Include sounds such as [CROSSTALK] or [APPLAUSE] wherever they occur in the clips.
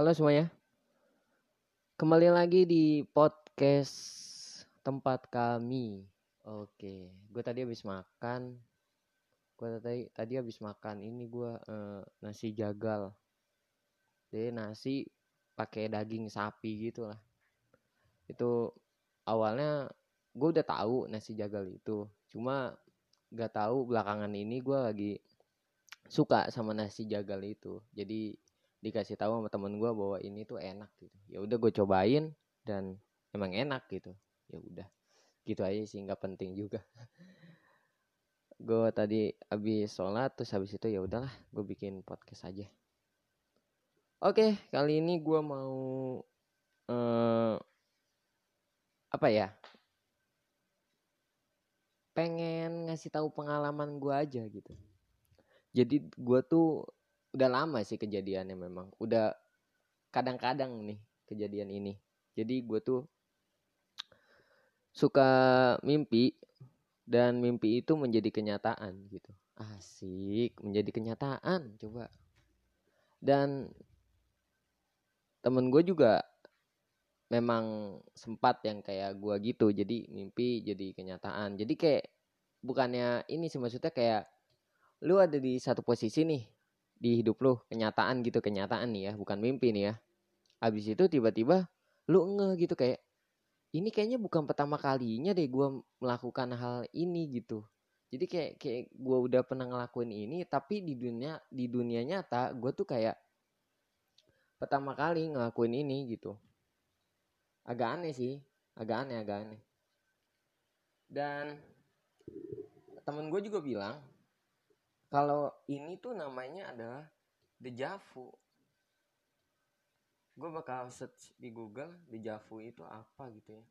Halo semuanya. Kembali lagi di podcast tempat kami. Oke, gue tadi habis makan. Gue tadi tadi habis makan ini gue eh, nasi jagal. Jadi nasi pakai daging sapi gitu lah. Itu awalnya gue udah tahu nasi jagal itu. Cuma gak tahu belakangan ini gue lagi suka sama nasi jagal itu. Jadi dikasih tahu sama temen gue bahwa ini tuh enak gitu. Ya udah gue cobain dan emang enak gitu. Ya udah. Gitu aja sih nggak penting juga. [LAUGHS] Gue tadi habis sholat terus habis itu ya udahlah gue bikin podcast aja. Oke kali ini gue mau eh, apa ya? Pengen ngasih tahu pengalaman gue aja gitu. Jadi gue tuh udah lama sih kejadiannya memang. Udah kadang-kadang nih kejadian ini. Jadi gue tuh suka mimpi dan mimpi itu menjadi kenyataan gitu. Asik menjadi kenyataan coba. Dan temen gue juga memang sempat yang kayak gue gitu. Jadi mimpi jadi kenyataan. Jadi kayak bukannya ini sih maksudnya kayak lu ada di satu posisi nih di hidup lu kenyataan gitu kenyataan nih ya bukan mimpi nih ya. Habis itu tiba-tiba lu nge gitu kayak ini kayaknya bukan pertama kalinya deh gue melakukan hal ini gitu. Jadi kayak kayak gue udah pernah ngelakuin ini tapi di dunia di dunia nyata gue tuh kayak pertama kali ngelakuin ini gitu. Agak aneh sih agak aneh agak aneh. Dan temen gue juga bilang kalau ini tuh namanya adalah dejavu gue bakal search di Google dejavu itu apa gitu ya.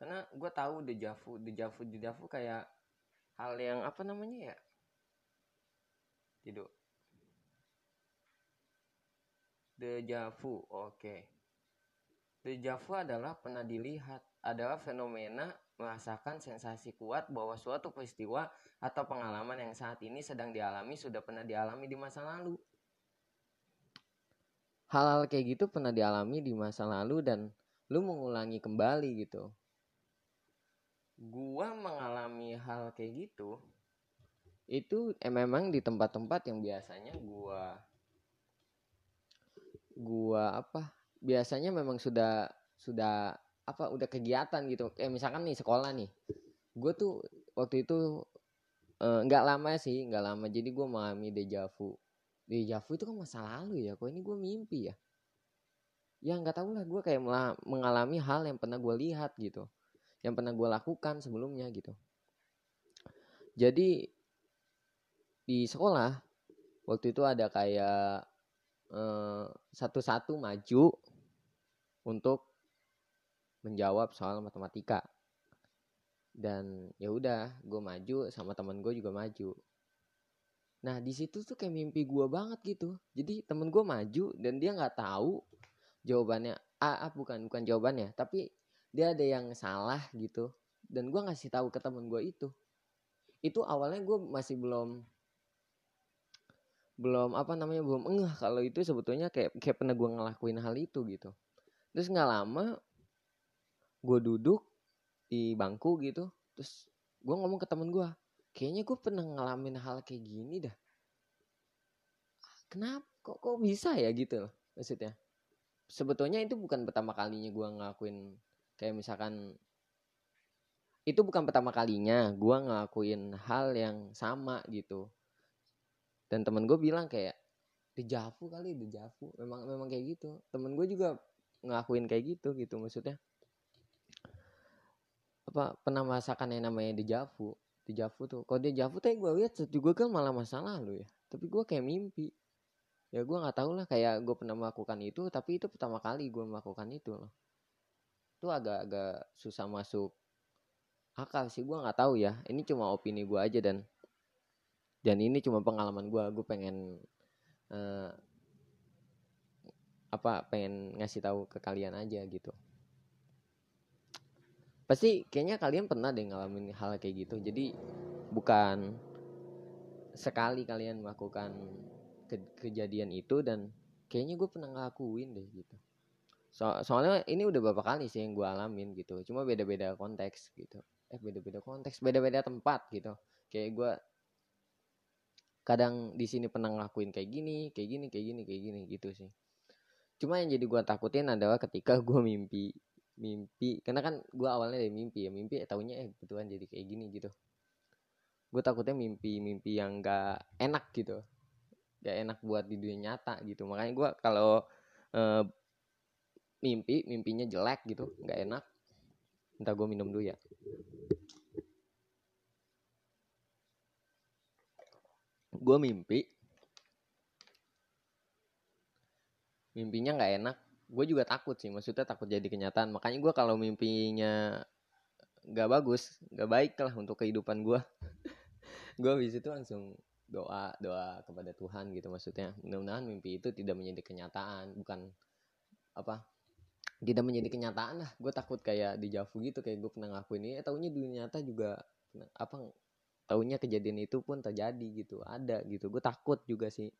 Karena gue tahu dejavu dejavu dejavu kayak hal yang apa namanya ya? Tidur dejavu oke. Dejavu adalah pernah dilihat adalah fenomena merasakan sensasi kuat bahwa suatu peristiwa atau pengalaman yang saat ini sedang dialami sudah pernah dialami di masa lalu. Hal-hal kayak gitu pernah dialami di masa lalu dan lu mengulangi kembali gitu. Gua mengalami hal kayak gitu itu eh, memang di tempat-tempat yang biasanya gua gua apa biasanya memang sudah sudah apa udah kegiatan gitu. Kayak misalkan nih sekolah nih. Gue tuh waktu itu nggak uh, lama sih nggak lama. Jadi gue mengalami dejavu dejavu itu kan masa lalu ya kok ini gue mimpi ya? Ya nggak tahu lah. Gue kayak mengalami hal yang pernah gue lihat gitu. Yang pernah gue lakukan sebelumnya gitu. Jadi di sekolah waktu itu ada kayak satu-satu uh, maju untuk menjawab soal matematika. Dan ya udah gue maju sama teman gue juga maju. Nah di situ tuh kayak mimpi gue banget gitu. Jadi temen gue maju dan dia nggak tahu jawabannya. A, A bukan bukan jawabannya tapi dia ada yang salah gitu. Dan gue ngasih tahu ke temen gue itu. Itu awalnya gue masih belum belum apa namanya belum enggah kalau itu sebetulnya kayak kayak pernah gue ngelakuin hal itu gitu. Terus nggak lama gue duduk di bangku gitu terus gue ngomong ke temen gue kayaknya gue pernah ngalamin hal kayak gini dah. Kenapa? Kok kok bisa ya? Gitu loh maksudnya. Sebetulnya itu bukan pertama kalinya gue ngelakuin kayak misalkan itu bukan pertama kalinya gue ngelakuin hal yang sama gitu. Dan temen gue bilang kayak dejavu kali dejavu memang memang kayak gitu. Temen gue juga ngelakuin kayak gitu gitu maksudnya apa pernah merasakan yang namanya dejavu dejavu tuh kalau dejavu tuh gue lihat juga kan malah masa lalu ya. Tapi gue kayak mimpi. Ya gue nggak tahu lah kayak gue pernah melakukan itu tapi itu pertama kali gue melakukan itu loh. Itu agak-agak susah masuk akal sih gue nggak tahu ya. Ini cuma opini gue aja dan dan ini cuma pengalaman gue gue pengen uh, apa pengen ngasih tahu ke kalian aja gitu pasti kayaknya kalian pernah deh ngalamin hal kayak gitu. Jadi bukan sekali kalian melakukan ke kejadian itu dan kayaknya gue pernah ngelakuin deh gitu. So soalnya ini udah beberapa kali sih yang gue alamin gitu. Cuma beda-beda konteks gitu. Eh beda-beda konteks beda-beda tempat gitu. Kayak gue kadang di sini pernah ngelakuin kayak gini kayak gini kayak gini kayak gini gitu sih. Cuma yang jadi gue takutin adalah ketika gue mimpi mimpi. Karena kan gue awalnya dari mimpi ya. Mimpi eh, tahunya eh betulan jadi kayak gini gitu. Gue takutnya mimpi-mimpi yang gak enak gitu. Gak enak buat di dunia nyata gitu. Makanya gue kalau e, mimpi mimpinya jelek gitu gak enak entah gue minum dulu ya. Gue mimpi. Mimpinya nggak enak gue juga takut sih maksudnya takut jadi kenyataan. Makanya gue kalau mimpinya nggak bagus nggak baik lah untuk kehidupan gue [LAUGHS] gue habis itu langsung doa doa kepada Tuhan gitu maksudnya. Mudah-mudahan mimpi itu tidak menjadi kenyataan bukan apa tidak menjadi kenyataan lah. Gue takut kayak di Javu gitu kayak gue pernah ngakuin ini. Eh, tahunya dunia nyata juga apa tahunya kejadian itu pun terjadi gitu ada gitu. Gue takut juga sih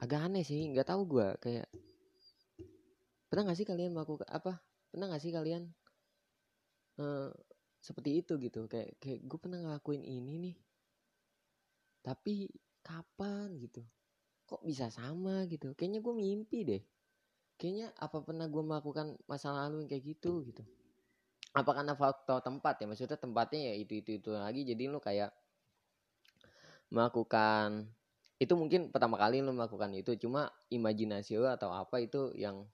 agak aneh sih nggak tahu gue kayak pernah gak sih kalian melakukan apa pernah gak sih kalian uh, seperti itu gitu kayak kayak gue pernah ngelakuin ini nih tapi kapan gitu kok bisa sama gitu kayaknya gue mimpi deh kayaknya apa pernah gue melakukan masa lalu yang kayak gitu gitu. Apa karena faktor tempat ya maksudnya tempatnya ya itu itu itu lagi jadi lu kayak melakukan itu mungkin pertama kali lu melakukan itu cuma imajinasi lu atau apa itu yang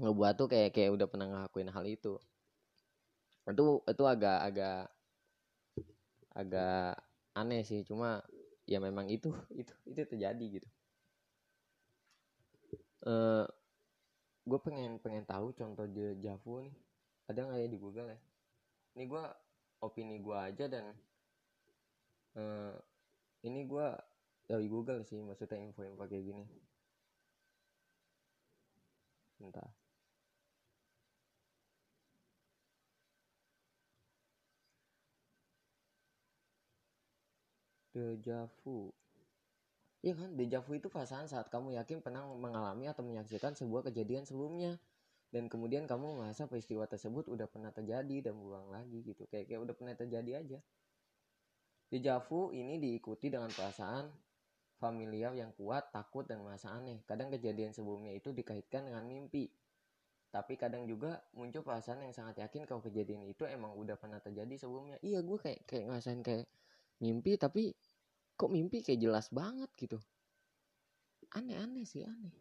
ngebuat tuh kayak kayak udah pernah ngelakuin hal itu. Itu itu agak agak agak aneh sih cuma ya memang itu [LAUGHS] itu itu terjadi gitu. Uh, eh, gue pengen pengen tahu contoh Javu nih. Ada nggak ya di Google ya? Ini gue opini gue aja dan uh, ini gue dari Google sih maksudnya info-info kayak gini. Entah. Dejavu Iya kan, dejavu itu perasaan saat kamu yakin pernah mengalami atau menyaksikan sebuah kejadian sebelumnya. Dan kemudian kamu merasa peristiwa tersebut udah pernah terjadi dan berulang lagi gitu. Kayak kayak udah pernah terjadi aja. Dejavu ini diikuti dengan perasaan familiar yang kuat takut dan merasa aneh. Kadang kejadian sebelumnya itu dikaitkan dengan mimpi. Tapi kadang juga muncul perasaan yang sangat yakin kalau kejadian itu emang udah pernah terjadi sebelumnya. Iya gue kayak kayak ngerasain kayak mimpi tapi kok mimpi kayak jelas banget gitu. Aneh-aneh sih aneh.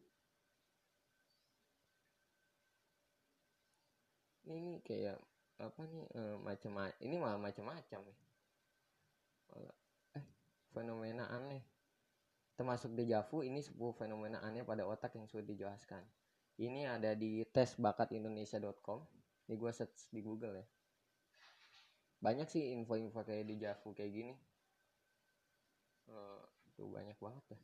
Ini kayak apa nih e, macam ini malah macam-macam nih. Eh fenomena aneh termasuk dejavu ini sebuah fenomena aneh pada otak yang sulit dijelaskan. Ini ada di tesbakatindonesia.com ini gue search di Google ya. Banyak sih info-info kayak dejavu kayak gini. Uh, tuh banyak banget dah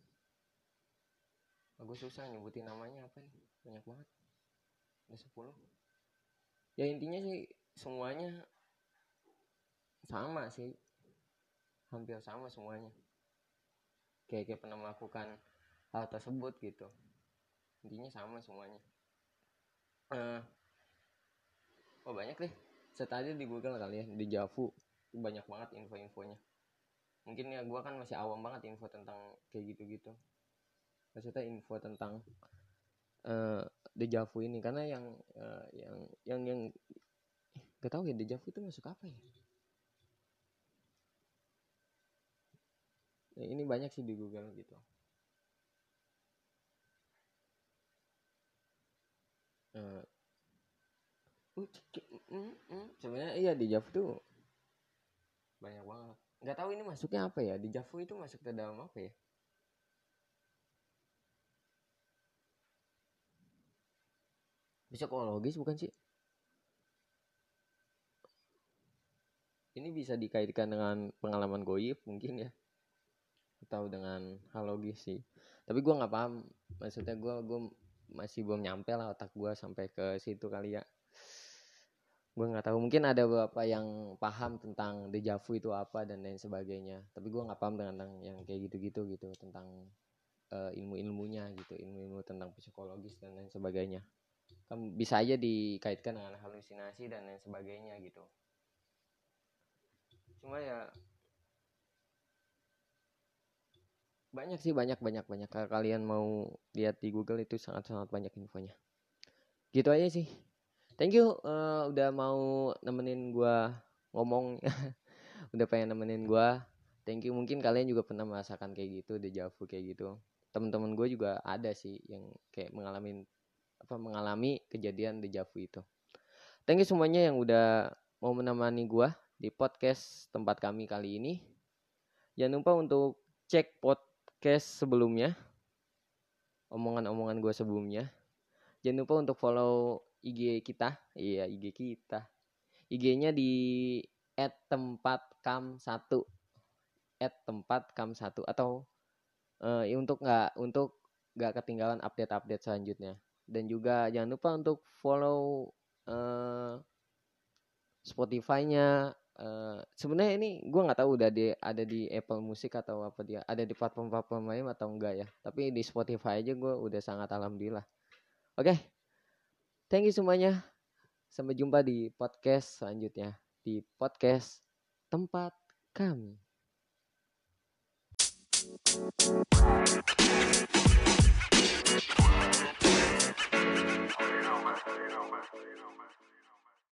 gue susah nyebutin namanya apa nih. Banyak banget. Ada 10 ya intinya sih semuanya sama sih. Hampir sama semuanya kayak pernah melakukan hal tersebut gitu. Intinya sama semuanya. Uh, oh banyak deh. Setadi di Google kali ya di Javu banyak banget info-infonya. Mungkin ya gue kan masih awam banget info tentang kayak gitu-gitu. Maksudnya info tentang uh, dejavu ini. Karena yang uh, yang yang yang gak tahu ya dejavu itu masuk apa ya? Ya ini banyak sih di Google gitu. Uh, sebenarnya iya di Javu tuh banyak banget. Nggak tahu ini masuknya apa ya. Di Javu itu masuk ke dalam apa ya? Psikologis bukan sih? Ini bisa dikaitkan dengan pengalaman goib mungkin ya atau dengan hal logis sih. Tapi gue nggak paham. Maksudnya gue gue masih belum nyampe lah otak gue sampai ke situ kali ya. Gue nggak tahu. Mungkin ada beberapa yang paham tentang dejavu itu apa dan lain sebagainya. Tapi gue nggak paham tentang yang kayak gitu-gitu gitu tentang uh, ilmu-ilmunya gitu. Ilmu-ilmu tentang psikologis dan lain sebagainya. Kan bisa aja dikaitkan dengan halusinasi dan lain sebagainya gitu. Cuma ya banyak sih banyak banyak banyak. Kalau kalian mau lihat di Google itu sangat sangat banyak infonya. Gitu aja sih. Thank you uh, udah mau nemenin gua ngomong. [LAUGHS] Udah pengen nemenin gua. Thank you. Mungkin kalian juga pernah merasakan kayak gitu dejavu kayak gitu. Teman-teman gue juga ada sih yang kayak mengalami apa mengalami kejadian dejavu itu. Thank you semuanya yang udah mau menemani gua di podcast tempat kami kali ini. Jangan lupa untuk cek podcast sebelumnya. Omongan-omongan gue sebelumnya. Jangan lupa untuk follow IG kita. Iya IG kita. IG-nya di at tempat kam satu. At tempat kam satu. Atau uh, untuk nggak untuk nggak ketinggalan update-update selanjutnya. Dan juga jangan lupa untuk follow uh, Spotify-nya uh, sebenarnya ini gue nggak tahu udah di ada di Apple Music atau apa dia ada di platform-platform lain atau enggak ya tapi di Spotify aja gue udah sangat alhamdulillah oke okay, Thank you semuanya. Sampai jumpa di podcast selanjutnya di podcast tempat kami. You know, man. You know, man. You know, man.